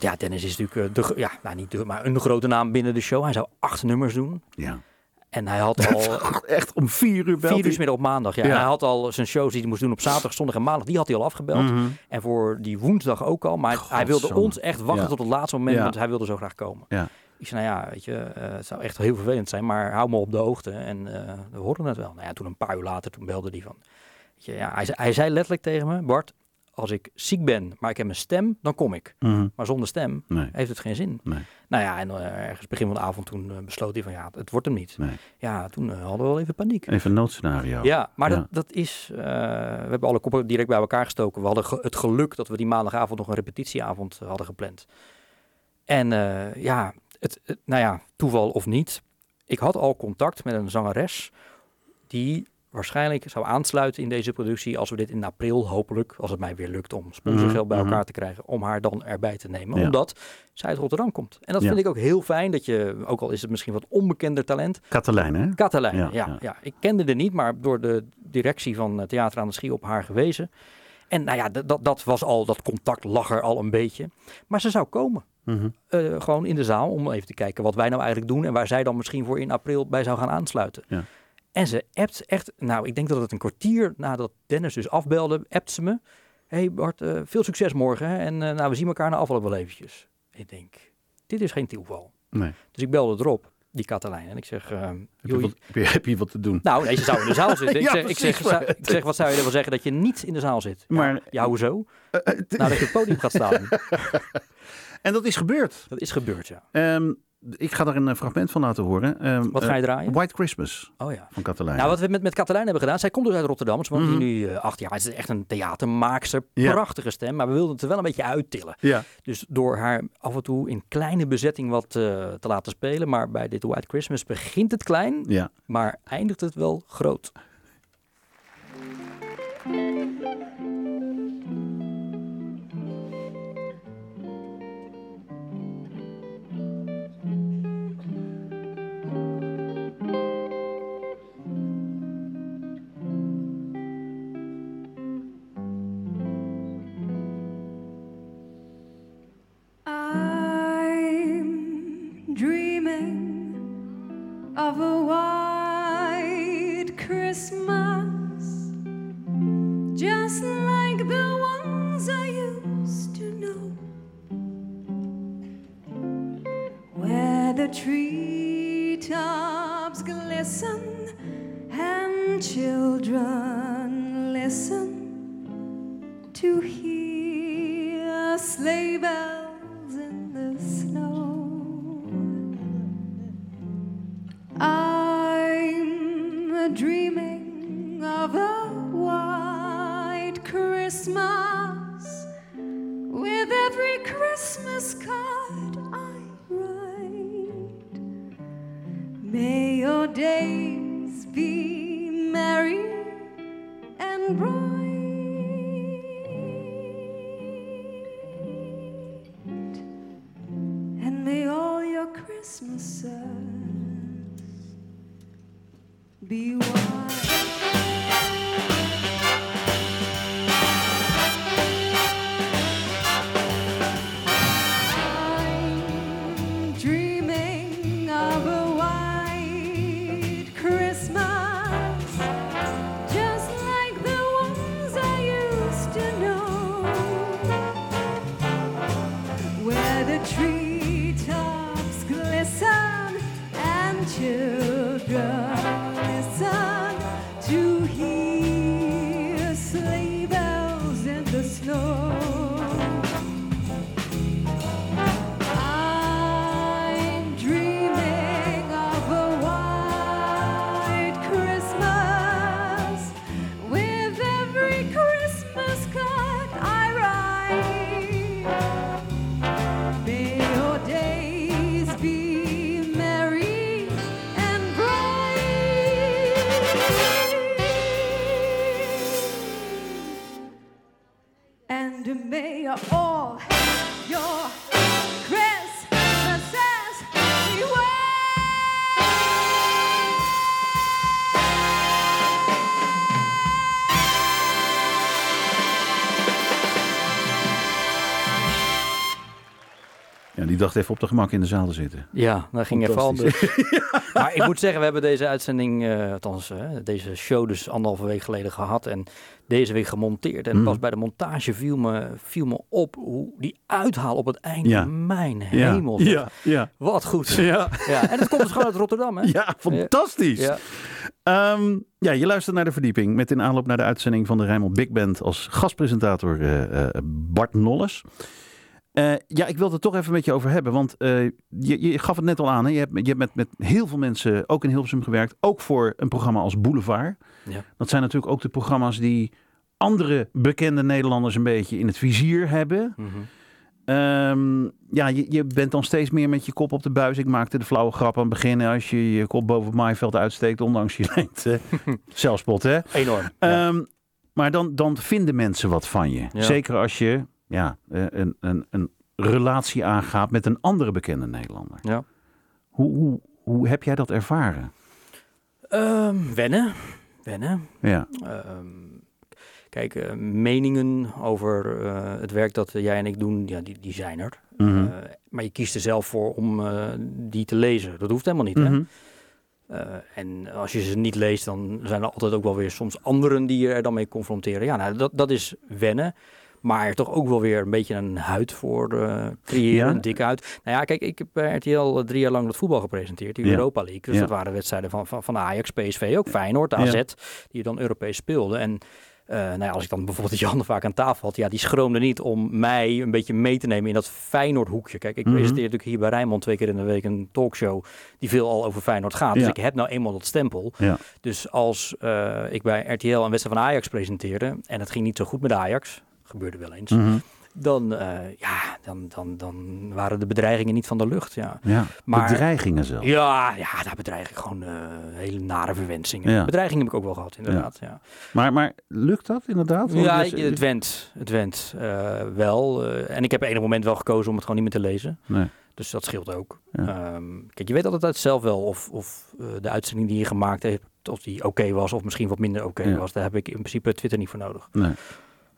Want ja, Dennis is natuurlijk, eh, de, ja, nou niet de, maar een grote naam binnen de show. Hij zou acht nummers doen. ja. En hij had al Echt om vier uur belt vier uur hij. middag op maandag. Ja. Ja. En hij had al zijn shows die hij moest doen op zaterdag, zondag en maandag. Die had hij al afgebeld. Mhm. En voor die woensdag ook al. Maar hij wilde ons echt wachten Ja. tot het laatste moment, Ja. want hij wilde zo graag komen. Ja. Ik zei, nou ja, weet je, eh, het zou echt heel vervelend zijn, maar hou me op de hoogte. En eh, we hoorden het wel. Nou ja, toen een paar uur later, toen belde hij van... Weet je, ja, hij, zei, hij zei letterlijk tegen me, Bart, als ik ziek ben, maar ik heb een stem, dan kom ik. Mhm. Maar zonder stem Nee, heeft het geen zin. nee, Nou ja, en eh, ergens begin van de avond toen eh, besloot hij van, ja, het wordt hem niet. nee. Ja, toen eh, hadden we wel even paniek. Even een noodscenario. Ja, maar Ja. Dat, dat is. we hebben alle koppen direct bij elkaar gestoken. We hadden ge- het geluk dat we die maandagavond nog een repetitieavond hadden gepland. En ja, het, het- nou ja, toeval of niet. Ik had al contact met een zangeres die waarschijnlijk zou aansluiten in deze productie als we dit in april hopelijk, als het mij weer lukt om sponsorgeld bij Mhm, elkaar mhm. te krijgen, om haar dan erbij te nemen. Ja. Omdat zij uit Rotterdam komt. En dat Ja. vind ik ook heel fijn dat je, ook al is het misschien wat onbekender talent, Katelijn, hè? Katelijn, Ja, ja. Ik kende haar niet, maar door de directie van eh, Theater aan de Schie op haar gewezen. En nou ja, dat, dat was al, dat contact lag er al een beetje. Maar ze zou komen. Mhm. eh, gewoon in de zaal om even te kijken wat wij nou eigenlijk doen. En waar zij dan misschien voor in april bij zou gaan aansluiten. Ja. En ze appt echt, nou ik denk dat het een kwartier nadat Dennis dus afbelde, appt ze me. hey Bart, eh, veel succes morgen. Hè? En eh, nou, we zien elkaar na afloop wel eventjes. Ik denk, dit is geen toeval. Nee. Dus ik belde erop. die Katelijn. En ik zeg, eh, Heb je, wat, heb, je, heb je wat te doen? nou nee, ze zou in de zaal zitten. Ik Ja, zeg, ik, zeg, precies, maar- zou- ik zeg, wat zou je ervan zeggen dat je niet in de zaal zit? Ja, Maar- ja, hoezo? Eh, eh, t- Nadat je op het podium gaat staan. en dat is gebeurd. Dat is gebeurd, ja. Ehm, ik ga daar een eh, fragment van laten horen. Ehm, Wat ga je eh, draaien? White Christmas Oh ja. van Catalijn. Nou, wat we met, met Katelijn hebben gedaan, zij komt dus uit Rotterdam. Ze woont hier nu eh, acht jaar. Ze is echt een theatermaakster, Ja. prachtige stem. Maar we wilden het er wel een beetje uittillen. ja. Dus door haar af en toe in kleine bezetting wat te laten spelen. Maar bij dit White Christmas begint het klein, ja. maar eindigt het wel groot. And die dacht even op de gemak in de zaal te zitten. Ja, daar ging even anders. maar ik moet zeggen, we hebben deze uitzending, eh, althans deze show dus anderhalve week geleden gehad en deze week gemonteerd. En Mhm. pas bij de montage viel me, viel me op hoe die uithaal op het einde. Ja. Mijn Ja, hemel. ja, ja. Wat goed. Ja, Ja, en het komt dus gewoon uit Rotterdam, hè? ja, fantastisch. Ja. Ehm, ja, je luistert naar de verdieping met in aanloop naar de uitzending van de Rijnmond Big Band als gastpresentator eh, eh, Bart Nolles. Eh, ja, ik wilde het toch even met je over hebben, want eh, je, je gaf het net al aan. Hè? Je hebt, je hebt met, met heel veel mensen ook in Hilversum gewerkt, ook voor een programma als Boulevard. Ja. Dat zijn natuurlijk ook de programma's die andere bekende Nederlanders een beetje in het vizier hebben. Mhm. Ehm, ja, je, je bent dan steeds meer met je kop op de buis. Ik maakte de flauwe grap aan het begin. Als je je kop boven het maaiveld uitsteekt, ondanks je lengte. Zelfspot, hè? Enorm. Ja. Ehm, maar dan, dan vinden mensen wat van je. Ja. Zeker als je ja, eh, een, een, een relatie aangaat met een andere bekende Nederlander. Ja. Hoe, hoe, hoe heb jij dat ervaren? Ehm, wennen. Wennen. Ja, Ehm, kijk, eh, meningen over eh, het werk dat jij en ik doen, ja, die, die zijn er. Mhm. Maar je kiest er zelf voor om die te lezen. Dat hoeft helemaal niet. Hè? Mhm. En als je ze niet leest, dan zijn er altijd ook wel weer soms anderen die je er dan mee confronteren. Ja, nou, dat, dat is wennen. Maar toch ook wel weer een beetje een huid voor eh, creëren, Ja? een dikke huid. Nou ja, kijk, ik heb bij RTL drie jaar lang dat voetbal gepresenteerd, die Ja. Europa League. Dus Ja. dat waren wedstrijden van, van, van Ajax, PSV, ook Feyenoord. AZ, die dan Europees speelden. En eh, nou ja, als ik dan bijvoorbeeld Jan vaak aan tafel had, ja, die schroomde niet om mij een beetje mee te nemen in dat Feyenoord hoekje. Kijk, ik Mhm. presenteer natuurlijk hier bij Rijnmond twee keer in de week een talkshow die veel al over Feyenoord gaat. Dus ik heb nou eenmaal dat stempel. Ja. Dus als eh, ik bij RTL een wedstrijd van Ajax presenteerde en het ging niet zo goed met Ajax, gebeurde wel eens, Mhm. dan, eh, ja, dan, dan, dan waren de bedreigingen niet van de lucht. Ja, Ja, Maar- bedreigingen zelf. ja, ja daar bedreig ik gewoon eh, hele nare verwensingen. Ja. Bedreigingen heb ik ook wel gehad, inderdaad. Ja, Maar, maar lukt dat inderdaad? Want ja, dus- ik- het went, het went eh, wel. eh, en ik heb enig moment wel gekozen om het gewoon niet meer te lezen. Nee. Dus dat scheelt ook. Ehm, kijk, je weet altijd zelf wel of, of eh, de uitzending die je gemaakt hebt, of die oké was of misschien wat minder oké was. Daar heb ik in principe Twitter niet voor nodig. Nee.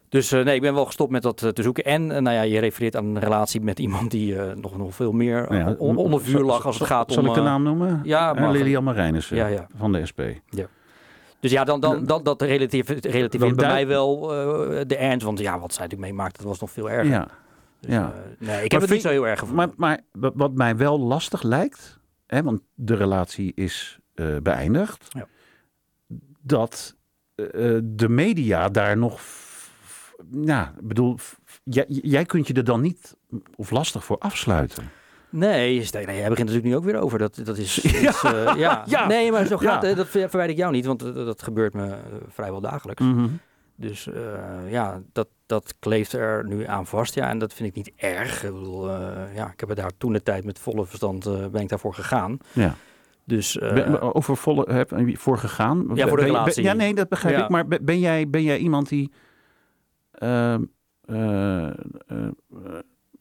Dus eh, nee, ik ben wel gestopt met dat eh, te zoeken. En eh, nou ja, je refereert aan een relatie met iemand die nog, nog veel meer Nou ja, on- onder vuur zal- lag als het zal- gaat Zal om... ik de naam noemen? ja, mag. Lilian Marijnissen Ja, ja. van de SP. Dus ja, dan, dan, dat, dat relativeert, relativeert bij mij wel de ernst. Want ja, wat zij natuurlijk meemaakte, dat was nog veel erger. Ja. Dus, ja. nee, ik heb Maar het niet zo heel erg gevoeld. Maar, maar wat mij wel lastig lijkt, hè, want de relatie is beëindigd, Ja. dat de media daar nog, nou, bedoel, jij, jij kunt je er dan niet of lastig voor afsluiten. Nee, nee, jij begint natuurlijk nu ook weer over. Dat, dat is, Ja, eh, ja. ja. Nee, maar zo gaat Ja. Dat ver- verwijt ik jou niet, want dat, gebeurt me eh, vrijwel dagelijks. Mhm. Dus eh, ja, dat, dat kleeft er nu aan vast. Ja, en dat vind ik niet erg. Ik, bedoel, ja, ik heb er daar toen de tijd met volle verstand ben ik daarvoor gegaan. Ja. Dus Ben- over volle heb voor gegaan? Ja, voor de relatie. ben- ja, nee, dat begrijp ik. Maar ben jij, ben jij iemand die ehm, eh, eh, eh,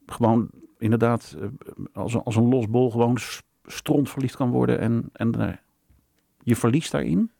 gewoon inderdaad eh, als, een- als een losbol gewoon stront verliefd kan worden en, en eh, je verliest daarin?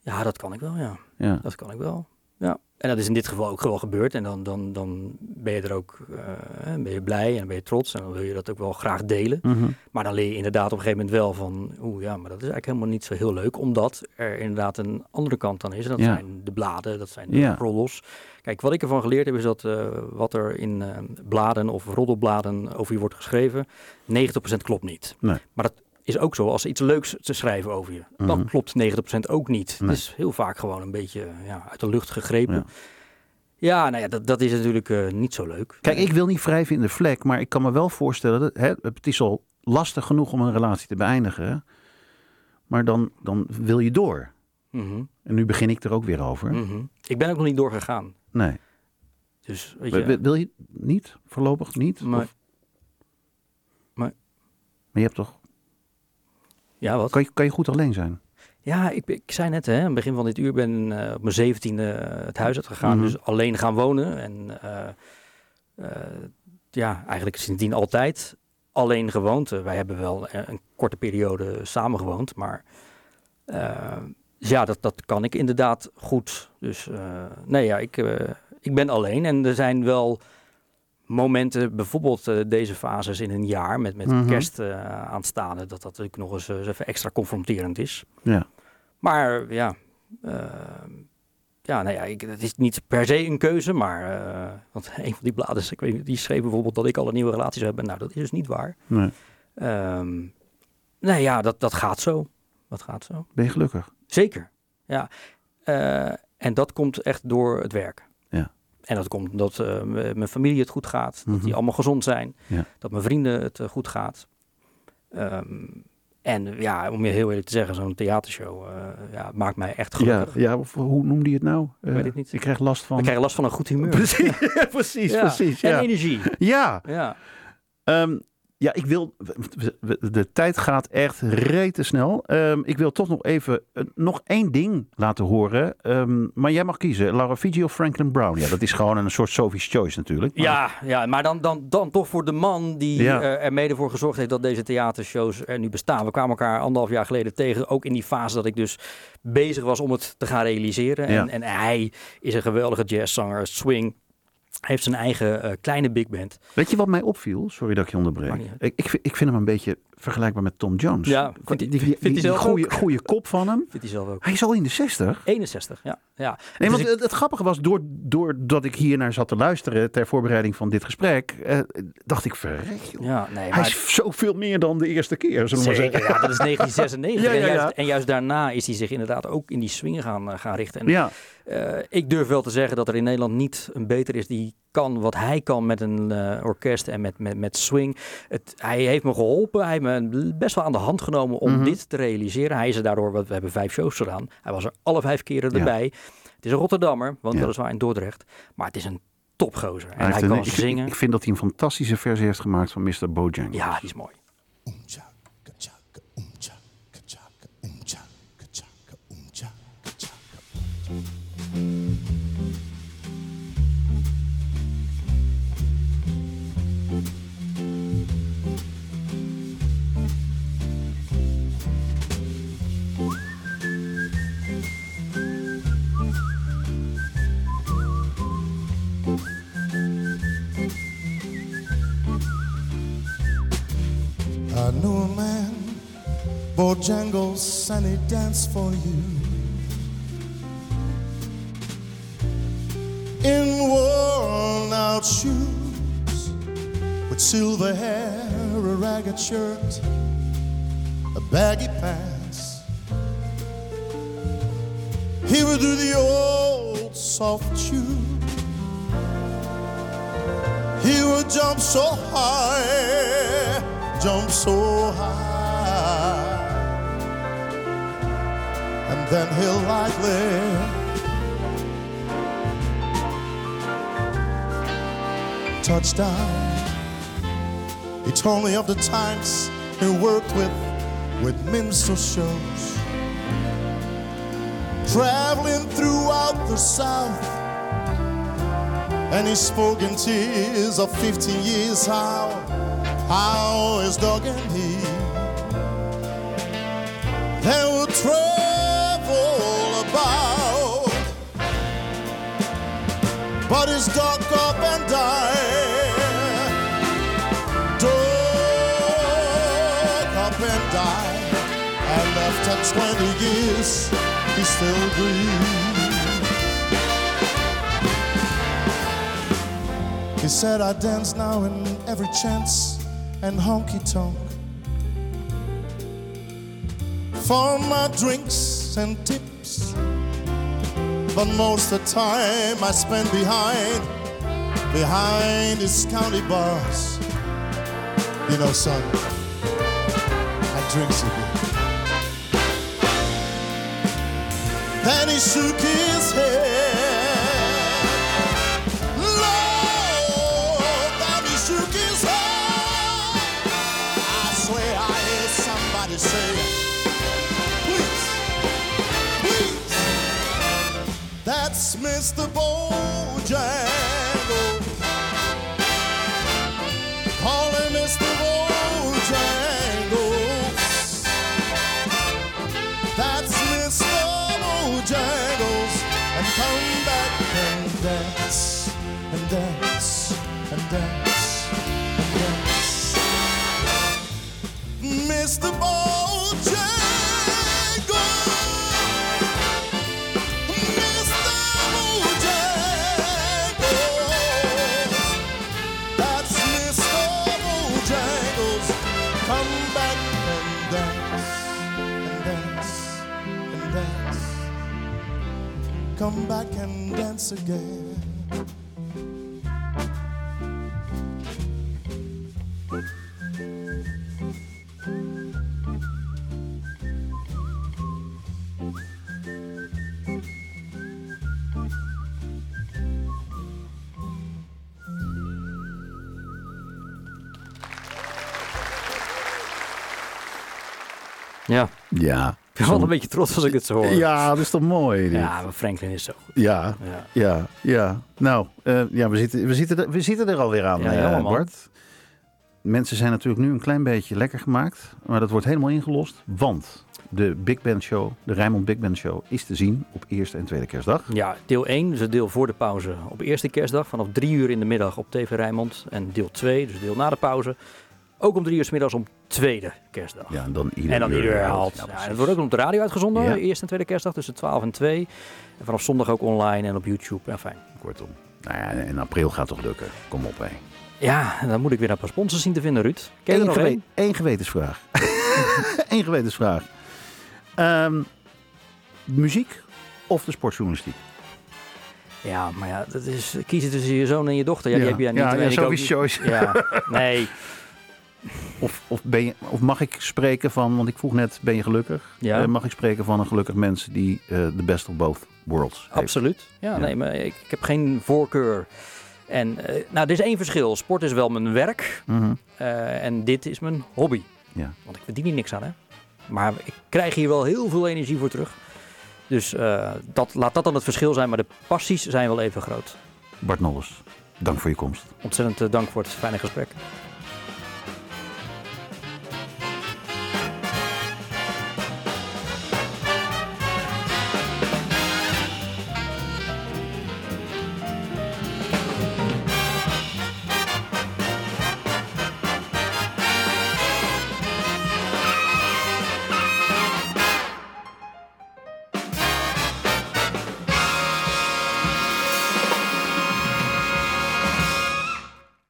ja, dat kan ik wel, ja. Ja. Dat kan ik wel. Ja. En dat is in dit geval ook gewoon gebeurd. En dan, dan, dan ben je er ook eh, ben je blij en ben je trots. En dan wil je dat ook wel graag delen. Mhm. Maar dan leer je inderdaad op een gegeven moment wel van... Oeh ja, maar dat is eigenlijk helemaal niet zo heel leuk. Omdat er inderdaad een andere kant dan is. En dat Ja. zijn de bladen, dat zijn de Ja. roddels. Kijk, wat ik ervan geleerd heb is dat eh, wat er in eh, bladen of roddelbladen over je wordt geschreven... 90% klopt niet. Nee. Maar dat is ook zo als ze iets leuks te schrijven over je. Mhm. Dan klopt 90% ook niet. Nee. Het is heel vaak gewoon een beetje ja, uit de lucht gegrepen. Ja. Ja, nou ja, dat, dat is natuurlijk eh, niet zo leuk. Kijk, ik wil niet wrijven in de vlek, maar ik kan me wel voorstellen dat hè, het is al lastig genoeg om een relatie te beëindigen. Maar dan, dan wil je door. Mhm, En nu begin ik er ook weer over. mhm. Ik ben ook nog niet doorgegaan. Nee. Dus weet Wil- je, Wil, wil je niet? Voorlopig niet? Maar- Of- maar- Maar je hebt toch... ja, wat? Kan je, kan je goed alleen zijn? Ja, ik, ik zei net, hè, aan het begin van dit uur ben eh, op mijn zeventiende het huis uitgegaan. Mhm. Dus alleen gaan wonen. En eh, eh, ja, eigenlijk sindsdien altijd alleen gewoond. Eh, wij hebben wel eh, een korte periode samen gewoond. Maar eh, ja, dat, dat kan ik inderdaad goed. Dus eh, nee, ja, ik, eh, ik ben alleen. En er zijn wel momenten, bijvoorbeeld eh, deze fases in een jaar met, met Mhm. kerst eh, aanstaande, dat dat natuurlijk nog eens, even extra confronterend is. Ja. Maar ja, eh, ja, nou ja, ik, het is niet per se een keuze, maar want een van die bladen, ik weet, niet, die schreef bijvoorbeeld dat ik al een nieuwe relatie zou hebben. Nou, dat is dus niet waar. Nee. Ehm nee, ja, dat, dat gaat zo. Dat gaat zo. Ben je gelukkig? Zeker, ja. Eh, en dat komt echt door het werk. Ja. En dat komt omdat eh, mijn familie het goed gaat, dat Mhm. die allemaal gezond zijn, Ja. dat mijn vrienden het eh, goed gaat. Ehm, en ja, om je heel eerlijk te zeggen, zo'n theatershow ja, maakt mij echt Ja, gelukkig. ja of hoe noemde je het nou? Ik weet het niet. Ik krijg last van... Ik krijg last van een goed humeur. Precies, precies, Ja. precies. En Ja. energie. Ja. Ja. Ehm, ja, ik wil. De tijd gaat echt rete snel. Ehm, ik wil toch nog even eh, nog één ding laten horen. Ehm, maar jij mag kiezen: Laura Fiji of Franklin Brown. Ja, dat is gewoon een soort Sophie's Choice natuurlijk. Maar- Ja, ja, maar dan, dan, dan toch voor de man die Ja. eh, er mede voor gezorgd heeft dat deze theatershows er nu bestaan. We kwamen elkaar anderhalf jaar geleden tegen, ook in die fase dat ik dus bezig was om het te gaan realiseren. Ja. En, en hij is een geweldige jazzzanger, swing. Heeft zijn eigen eh, kleine big band. Weet je wat mij opviel? Sorry dat ik je onderbreek. Ik, ik, vind- ik vind hem een beetje vergelijkbaar met Tom Jones. Ja, vindt hij- die, die, hij die, zelf ook? goeie kop van hem. Vindt hij zelf ook. Hij is al in de 60. 61, ja. Ja. Nee, Dus want ik- het, het grappige was, door, doordat ik hier naar zat te luisteren ter voorbereiding van dit gesprek, eh, dacht ik, verrek ja, nee, Hij maar is zoveel meer dan de eerste keer, zullen we maar zeggen. ja, dat is 1996. Ja, ja, En, juist, en juist daarna is hij zich inderdaad ook in die swing gaan, eh, gaan richten. En, Ja, eh, ik durf wel te zeggen dat er in Nederland niet een beter is die kan wat hij kan met een eh, orkest en met, met, met swing. Het, hij heeft me geholpen. Hij heeft me best wel aan de hand genomen om Mhm. dit te realiseren. Hij is er daardoor, we hebben vijf shows gedaan. Hij was er alle vijf keren erbij. Is een Rotterdammer, woont Ja. weliswaar in Dordrecht. Maar het is een topgozer. En hij een- kan ik, zingen. ik vind dat hij een fantastische versie heeft gemaakt van Mr. Bojangles. ja, die is mooi. Bojangles, and he danced for you. In worn out shoes, with silver hair, a ragged shirt, a baggy pants. He would do the old soft tune. He would jump so high, jump so high, then he'll lightly touch down. He told me of the times he worked with with minstrel shows, traveling throughout the South. And he spoke in tears of 15 years how, how his dog and he they travel about. But his dark up and died. Dog up and died. And after 20 years, he still grieves. He said, I dance now in every chance and honky tonk. For my drinks and tips. But most of the time I spend behind, behind his county bars. You know, son, I drink so good. Then he shook his head. Mr. Bojangles. Call him Mr. Bojangles. That's Mr. Bojangles. And come back and dance, and dance, and dance, and dance. Mr. Bojangles. Come back and dance again. Ja, Ja. Ik ben wel een beetje trots als ik het zo hoor. Ja, dat is toch mooi? dit? Ja, maar Franklin is zo goed. Ja, Ja. ja, ja. Nou, eh, ja, we zitten, we, zitten er, we zitten er alweer aan, Ja, eh. Bart. mensen zijn natuurlijk nu een klein beetje lekker gemaakt. Maar dat wordt helemaal ingelost. Want de Big Band Show, de Rijnmond Big Band Show, is te zien op eerste en tweede kerstdag. Ja, deel 1, dus het deel voor de pauze op eerste kerstdag vanaf 3 uur in de middag op TV Rijnmond. En deel 2, dus deel na de pauze, ook om 3 uur 's middags om tweede kerstdag. Ja, en dan ieder en dan uur ieder herhaald. Ja, Ja, en het wordt ook op de radio uitgezonden, Ja. eerste en tweede kerstdag tussen 12 en 2. En vanaf zondag ook online en op YouTube. Ja, fijn. Kortom. Nou ja, in april gaat toch lukken. Kom op, hé. Ja, en dan moet ik weer een paar sponsors zien te vinden, Ruud. Ken je Eén, nog gewe- één? één gewetensvraag. Eén gewetensvraag. Ehm, muziek of de sportjournalistiek? Ja, maar ja, dat is kiezen tussen je zoon en je dochter. Ja, die heb jij niet. Ja, en ja, choice. Ja, nee. Of, of, ben je, of mag ik spreken van, want ik vroeg net, ben je gelukkig? Ja. Eh, mag ik spreken van een gelukkig mens die eh, de best of both worlds heeft? Absoluut. Ja, Ja. nee, maar ik, ik heb geen voorkeur. En eh, nou, er is één verschil. Sport is wel mijn werk Mhm. eh, en dit is mijn hobby. Ja. Want ik verdien hier niks aan, hè. Maar ik krijg hier wel heel veel energie voor terug. Dus eh, dat, laat dat dan het verschil zijn. Maar de passies zijn wel even groot. Bart Nolles, dank voor je komst. Ontzettend eh, dank voor het fijne gesprek.